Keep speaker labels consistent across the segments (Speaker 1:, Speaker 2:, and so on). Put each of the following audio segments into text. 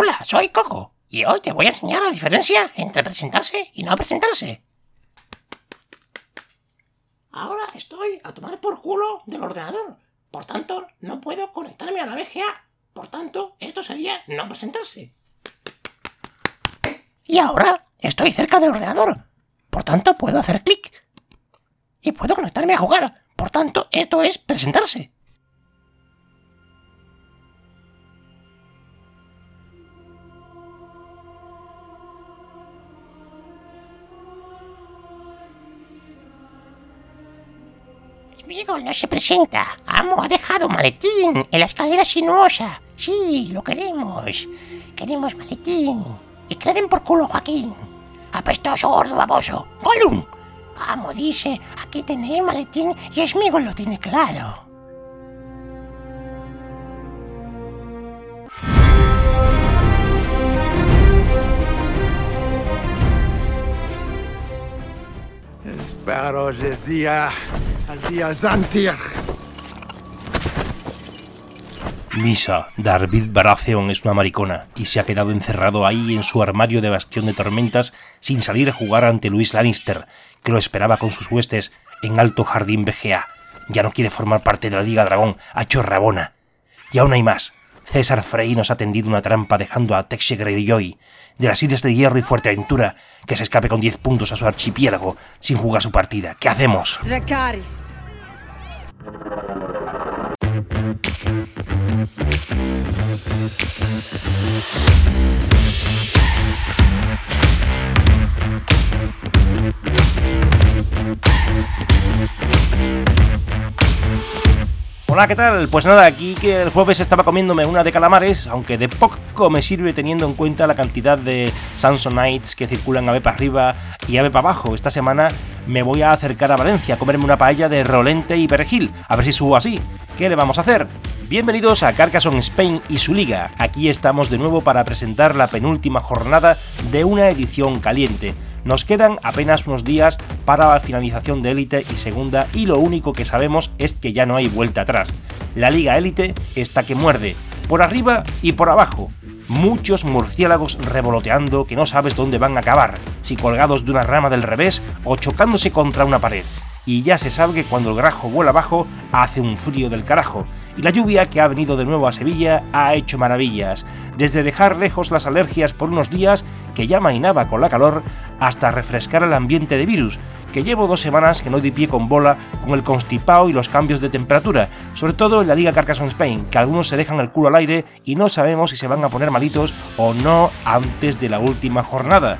Speaker 1: Hola, soy Coco y hoy te voy a enseñar la diferencia entre presentarse y no presentarse. Ahora estoy a tomar por culo del ordenador, por tanto no puedo conectarme a la VGA, por tanto esto sería no presentarse. Y ahora estoy cerca del ordenador, por tanto puedo hacer clic. Y puedo conectarme a jugar, por tanto esto es presentarse. Amigo, no se presenta. Amo, ha dejado maletín en la escalera sinuosa. Sí, lo queremos. Queremos maletín. Y que le den por culo, Joaquín. Apestoso, gordo, baboso. ¡Golum! Amo, dice, aquí tenéis maletín y Esmigo lo tiene claro.
Speaker 2: Espero el día Zantir.
Speaker 3: Misa, David Baratheon es una maricona y se ha quedado encerrado ahí en su armario de bastión de tormentas sin salir a jugar ante Luis Lannister, que lo esperaba con sus huestes en Alto Jardín BGA. Ya no quiere formar parte de la Liga Dragón, ha hecho rabona. Y aún hay más. César Frey nos ha tendido una trampa dejando a Texe Greyjoy de las Islas de Hierro y Fuerteventura que se escape con 10 puntos a su archipiélago sin jugar su partida. ¿Qué hacemos? Hola, ¿qué tal? Pues nada, aquí que el jueves estaba comiéndome una de calamares, aunque de poco me sirve teniendo en cuenta la cantidad de Samsonites que circulan a ver para arriba y a ver para abajo. Esta semana me voy a acercar a Valencia a comerme una paella de rolente y perejil, a ver si subo así. ¿Qué le vamos a hacer? Bienvenidos a Carcassonne Spain y su liga. Aquí estamos de nuevo para presentar la penúltima jornada de una edición caliente. Nos quedan apenas unos días para la finalización de élite y segunda y lo único que sabemos es que ya no hay vuelta atrás. La liga élite está que muerde, por arriba y por abajo. Muchos murciélagos revoloteando que no sabes dónde van a acabar, si colgados de una rama del revés o chocándose contra una pared y ya se sabe que cuando el grajo vuela abajo hace un frío del carajo. Y la lluvia que ha venido de nuevo a Sevilla ha hecho maravillas, desde dejar lejos las alergias por unos días que ya mainaba con la calor, hasta refrescar el ambiente de virus, que llevo dos semanas que no di pie con bola con el constipado y los cambios de temperatura, sobre todo en la Liga Carcassonne Spain, que algunos se dejan el culo al aire y no sabemos si se van a poner malitos o no antes de la última jornada.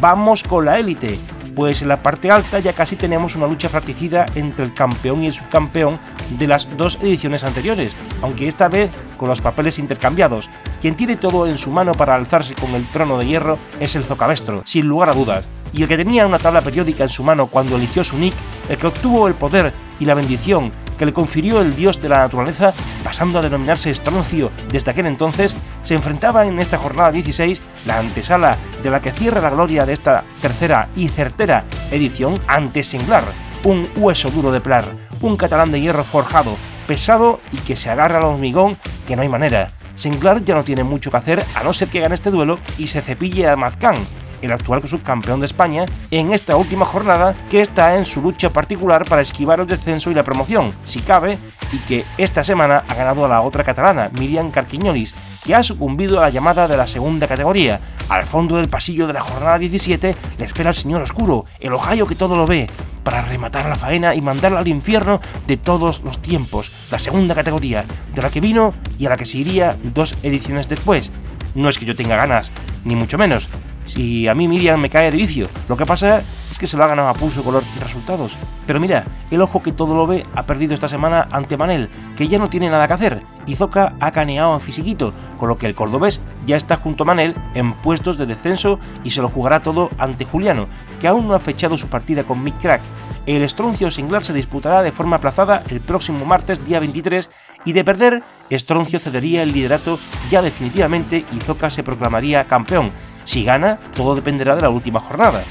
Speaker 3: Vamos con la élite, pues en la parte alta ya casi tenemos una lucha fratricida entre el campeón y el subcampeón de las dos ediciones anteriores, aunque esta vez con los papeles intercambiados. Quien tiene todo en su mano para alzarse con el trono de hierro es el Zocabestro, sin lugar a dudas, y el que tenía una tabla periódica en su mano cuando eligió su nick, el que obtuvo el poder y la bendición que le confirió el dios de la naturaleza, pasando a denominarse Estroncio desde aquel entonces, se enfrentaba en esta jornada 16, la antesala de la que cierra la gloria de esta tercera y certera edición ante Singlar, un hueso duro de plar, un catalán de hierro forjado, pesado y que se agarra al hormigón que no hay manera. Singlar ya no tiene mucho que hacer a no ser que gane este duelo y se cepille a Mazcán, el actual subcampeón de España, en esta última jornada que está en su lucha particular para esquivar el descenso y la promoción, si cabe, y que esta semana ha ganado a la otra catalana, Miriam Carquiñolis, que ha sucumbido a la llamada de la segunda categoría. Al fondo del pasillo de la jornada 17 le espera el Señor Oscuro, el Ohio que todo lo ve, para rematar la faena y mandarla al infierno de todos los tiempos, la segunda categoría, de la que vino y a la que se iría dos ediciones después. No es que yo tenga ganas, ni mucho menos, Si a mí Miriam me cae de vicio, lo que pasa es que se lo ha ganado a pulso con los resultados. Pero mira, el ojo que todo lo ve ha perdido esta semana ante Manel, que ya no tiene nada que hacer, y Zoca ha caneado a Fisiquito, con lo que el cordobés ya está junto a Manel en puestos de descenso y se lo jugará todo ante Juliano, que aún no ha fechado su partida con Mick Crack. El Estroncio Singlar se disputará de forma aplazada el próximo martes día 23 y de perder, Estroncio cedería el liderato ya definitivamente y Zoca se proclamaría campeón. Si gana, todo dependerá de la última jornada.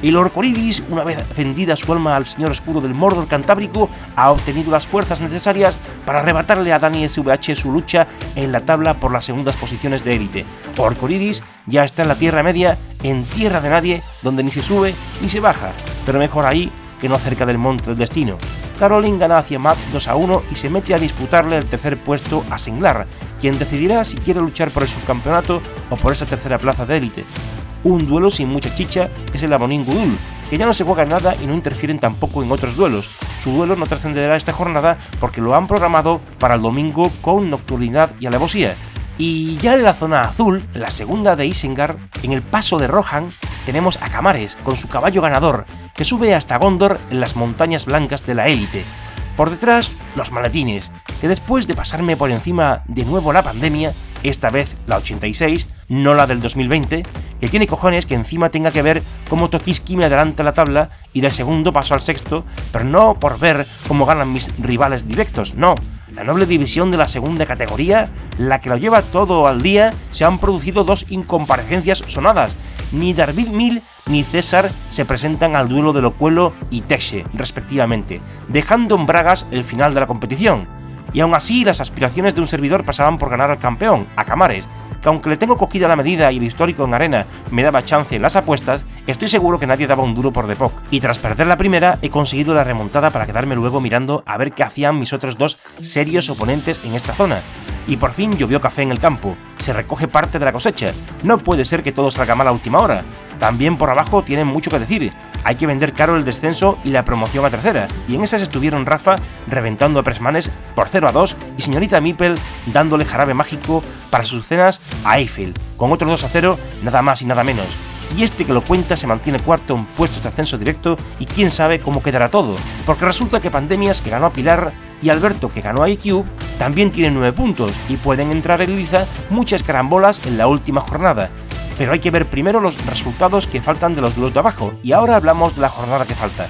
Speaker 3: El Orcoridis, una vez vendida su alma al señor oscuro del Mordor Cantábrico, ha obtenido las fuerzas necesarias para arrebatarle a Dani SVH su lucha en la tabla por las segundas posiciones de élite. Orcoridis ya está en la Tierra Media, en tierra de nadie, donde ni se sube ni se baja, pero mejor ahí que no cerca del monte del destino. Caroline gana hacia Matt 2 a 1 y se mete a disputarle el tercer puesto a Singlar, quien decidirá si quiere luchar por el subcampeonato o por esa tercera plaza de élite. Un duelo sin mucha chicha es el Abonín Gudul, que ya no se juega nada y no interfieren tampoco en otros duelos. Su duelo no trascenderá esta jornada porque lo han programado para el domingo con nocturnidad y alevosía. Y ya en la zona azul, la segunda de Isengar, en el paso de Rohan, tenemos a Camares con su caballo ganador, que sube hasta Gondor en las montañas blancas de la élite. Por detrás, los maletines, que después de pasarme por encima de nuevo la pandemia, esta vez la 86, no la del 2020, que tiene cojones que encima tenga que ver cómo Tokiski me adelanta la tabla y del segundo paso al sexto, pero no por ver cómo ganan mis rivales directos, no, la noble división de la segunda categoría, la que lo lleva todo al día, se han producido dos incomparecencias sonadas. Ni David Mil ni César se presentan al duelo de Locuelo y Texe, respectivamente, dejando en bragas el final de la competición. Y aún así, las aspiraciones de un servidor pasaban por ganar al campeón, a Camares, que aunque le tengo cogida la medida y el histórico en arena me daba chance en las apuestas, estoy seguro que nadie daba un duro por Depok. Y tras perder la primera, he conseguido la remontada para quedarme luego mirando a ver qué hacían mis otros dos serios oponentes en esta zona. Y por fin llovió café en el campo, se recoge parte de la cosecha, no puede ser que todo salga mal a última hora. También por abajo tienen mucho que decir, hay que vender caro el descenso y la promoción a tercera, y en esas estuvieron Rafa reventando a Presmanes por 0 a 2 y señorita Mipel dándole jarabe mágico para sus cenas a Eiffel, con otro 2 a 0, nada más y nada menos. Y este que lo cuenta se mantiene cuarto en puestos de ascenso directo y quién sabe cómo quedará todo, porque resulta que Pandemias que ganó a Pilar y Alberto que ganó a IQ también tienen 9 puntos y pueden entrar en liza muchas carambolas en la última jornada, pero hay que ver primero los resultados que faltan de los duelos de abajo, y ahora hablamos de la jornada que falta.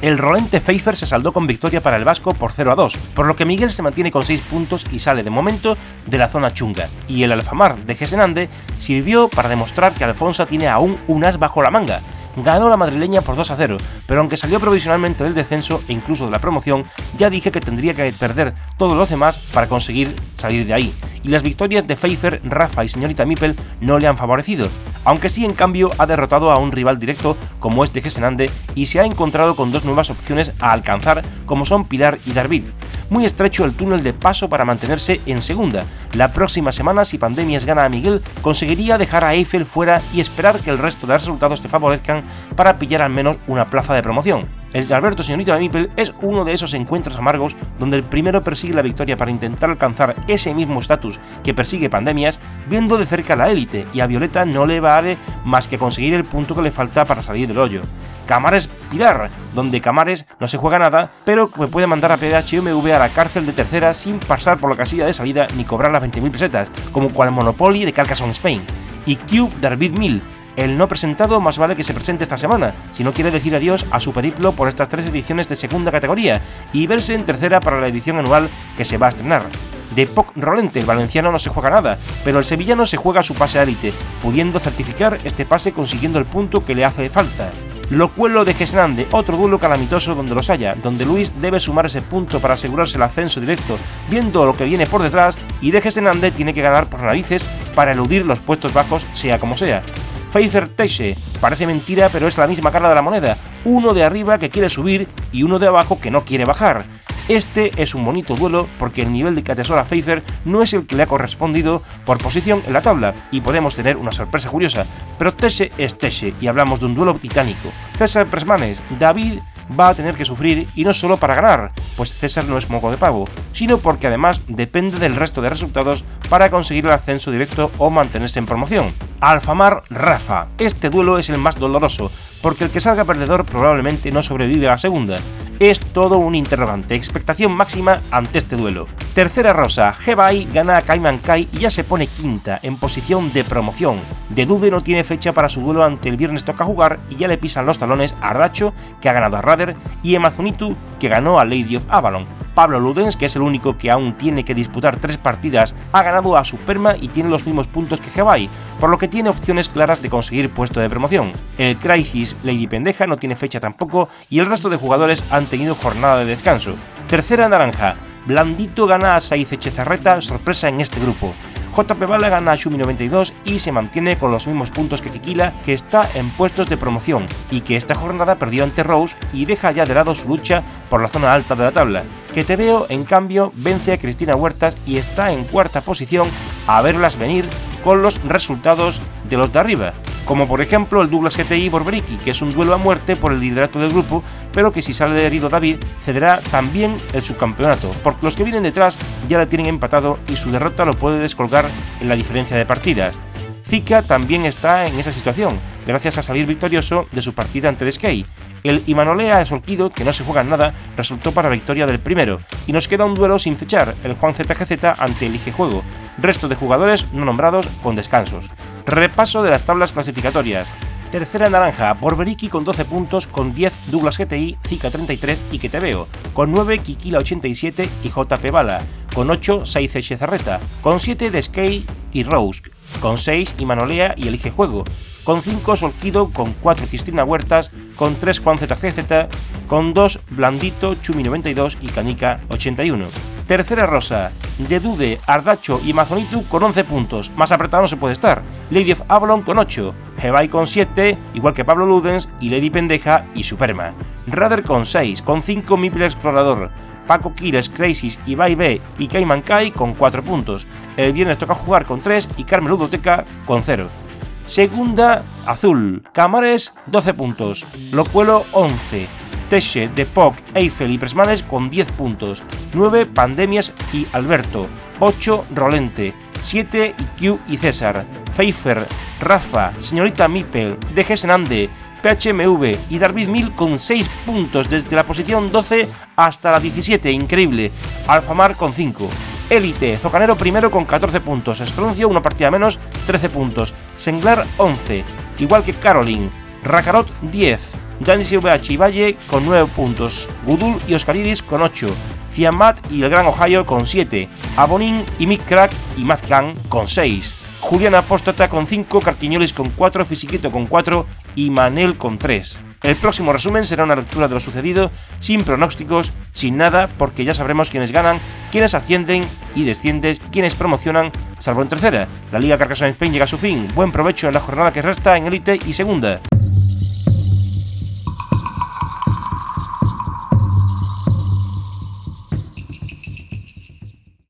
Speaker 3: El Rolente Pfeiffer se saldó con victoria para el Vasco por 0 a 2, por lo que Miguel se mantiene con 6 puntos y sale de momento de la zona chunga, y el Alfamar de Gesenande sirvió para demostrar que Alfonso tiene aún un as bajo la manga, ganó la madrileña por 2 a 0, pero aunque salió provisionalmente del descenso e incluso de la promoción, ya dije que tendría que perder todos los demás para conseguir salir de ahí. Y las victorias de Pfeiffer, Rafa y señorita Mipel no le han favorecido, aunque sí en cambio ha derrotado a un rival directo como este Gesenande y se ha encontrado con dos nuevas opciones a alcanzar como son Pilar y Darvid muy estrecho el túnel de paso para mantenerse en segunda. La próxima semana, si Pandemias gana a Miguel, conseguiría dejar a Eiffel fuera y esperar que el resto de resultados te favorezcan para pillar al menos una plaza de promoción. El de Alberto Señorita de Mipel es uno de esos encuentros amargos donde el primero persigue la victoria para intentar alcanzar ese mismo estatus que persigue Pandemias, viendo de cerca la élite, y a Violeta no le vale más que conseguir el punto que le falta para salir del hoyo. Camares Pilar, donde Camares no se juega nada, pero me puede mandar a PHMV a la cárcel de tercera sin pasar por la casilla de salida ni cobrar las 20.000 pesetas, como cual Monopoly de Carcassonne Spain. Y Cube David Mill, el no presentado más vale que se presente esta semana, si no quiere decir adiós a su periplo por estas tres ediciones de segunda categoría y verse en tercera para la edición anual que se va a estrenar. De Poc Rolente, el valenciano no se juega nada, pero el sevillano se juega su pase a élite, pudiendo certificar este pase consiguiendo el punto que le hace falta. Locuelo de Gesnande, otro duelo calamitoso donde los haya, donde Luis debe sumar ese punto para asegurarse el ascenso directo, viendo lo que viene por detrás, y de Gesnande tiene que ganar por narices para eludir los puestos bajos, sea como sea. Pfeiffer Teche, parece mentira, pero es la misma cara de la moneda, uno de arriba que quiere subir y uno de abajo que no quiere bajar. Este es un bonito duelo porque el nivel de que atesora Pfeiffer no es el que le ha correspondido por posición en la tabla y podemos tener una sorpresa curiosa, pero Tese es Tese y hablamos de un duelo titánico. César Presmanes, David va a tener que sufrir y no solo para ganar, pues César no es moco de pavo, sino porque además depende del resto de resultados para conseguir el ascenso directo o mantenerse en promoción. Alfamar Rafa. Este duelo es el más doloroso, porque el que salga perdedor probablemente no sobrevive a la segunda. Es todo un interrogante, expectación máxima ante este duelo. Tercera rosa, Hebai gana a Kaiman Kai y ya se pone quinta, en posición de promoción. De Dude no tiene fecha para su duelo ante el viernes toca jugar y ya le pisan los talones a Racho, que ha ganado a Rader, y Emazunitu, que ganó a Lady of Avalon. Pablo Ludens, que es el único que aún tiene que disputar tres partidas, ha ganado a Superma y tiene los mismos puntos que Hebai, por lo que tiene opciones claras de conseguir puesto de promoción. El Crisis Lady Pendeja no tiene fecha tampoco y el resto de jugadores han tenido jornada de descanso. Tercera naranja, Blandito gana a Saiz Echezarreta, sorpresa en este grupo. JP Bala gana a Shumi 92 y se mantiene con los mismos puntos que Kikila, que está en puestos de promoción y que esta jornada perdió ante Rose y deja ya de lado su lucha por la zona alta de la tabla. Que te veo, en cambio, vence a Cristina Huertas y está en cuarta posición a verlas venir con los resultados de los de arriba, como por ejemplo el Douglas GTI Borberiki, que es un duelo a muerte por el liderato del grupo, pero que si sale herido David cederá también el subcampeonato, porque los que vienen detrás ya la tienen empatado y su derrota lo puede descolgar en la diferencia de partidas. Zika también está en esa situación, gracias a salir victorioso de su partida ante The Sky. El Imanolea Solquido, que no se juega en nada, resultó para victoria del primero, y nos queda un duelo sin fechar, el Juan ZGZ ante el IG Juego, resto de jugadores no nombrados con descansos. Repaso de las tablas clasificatorias. Tercera naranja, Borberiki con 12 puntos, con 10 Douglas GTI, Zika 33 y que veo, con 9 Kikila 87 y JP Bala, con 8 Saize Zarreta, con 7 Deskey y Rose, con 6 Imanolea y Elige Juego, con 5 Solquido, con 4 Cristina Huertas, con 3 Juan ZCZ, con 2 Blandito, Chumi 92 y Canica 81. Tercera rosa, de Dude, Ardacho y Mazonitu con 11 puntos, más apretado no se puede estar. Lady of Avalon con 8, Hebai con 7, igual que Pablo Ludens y Lady Pendeja y Superman. Radar con 6, con 5 Mipler Explorador. Paco Quiles, Crazy, Ibai B y Cayman Kai con 4 puntos. El viernes toca jugar con 3 y Carmen Ludoteca con 0. Segunda, Azul. Camares, 12 puntos. Locuelo, 11. Teche, Depok, Eiffel y Presmanes con 10 puntos. 9 Pandemias y Alberto. 8 Rolente. 7 Q y César. Pfeiffer, Rafa, Señorita Mipel, DG Senande, PHMV y David Mil con 6 puntos desde la posición 12 hasta la 17, increíble. Alfamar con 5. Élite, Zocanero primero con 14 puntos, Estroncio una partida menos, 13 puntos, Senglar 11, igual que Caroline, Rakarot 10, Danis VH y Valle con 9 puntos, Gudul y Oscaridis con 8, Fiamat y el Gran Ohio con 7, Abonin y Mick Crack y Mazcan con 6, Juliana Apóstata con 5, Carquiñolis con 4, Fisiquito con 4 y Manel con 3. El próximo resumen será una lectura de lo sucedido, sin pronósticos, sin nada, porque ya sabremos quiénes ganan, quiénes ascienden y descienden, quiénes promocionan, salvo en tercera. La Liga Carcassonne Spain llega a su fin. Buen provecho en la jornada que resta en élite y segunda.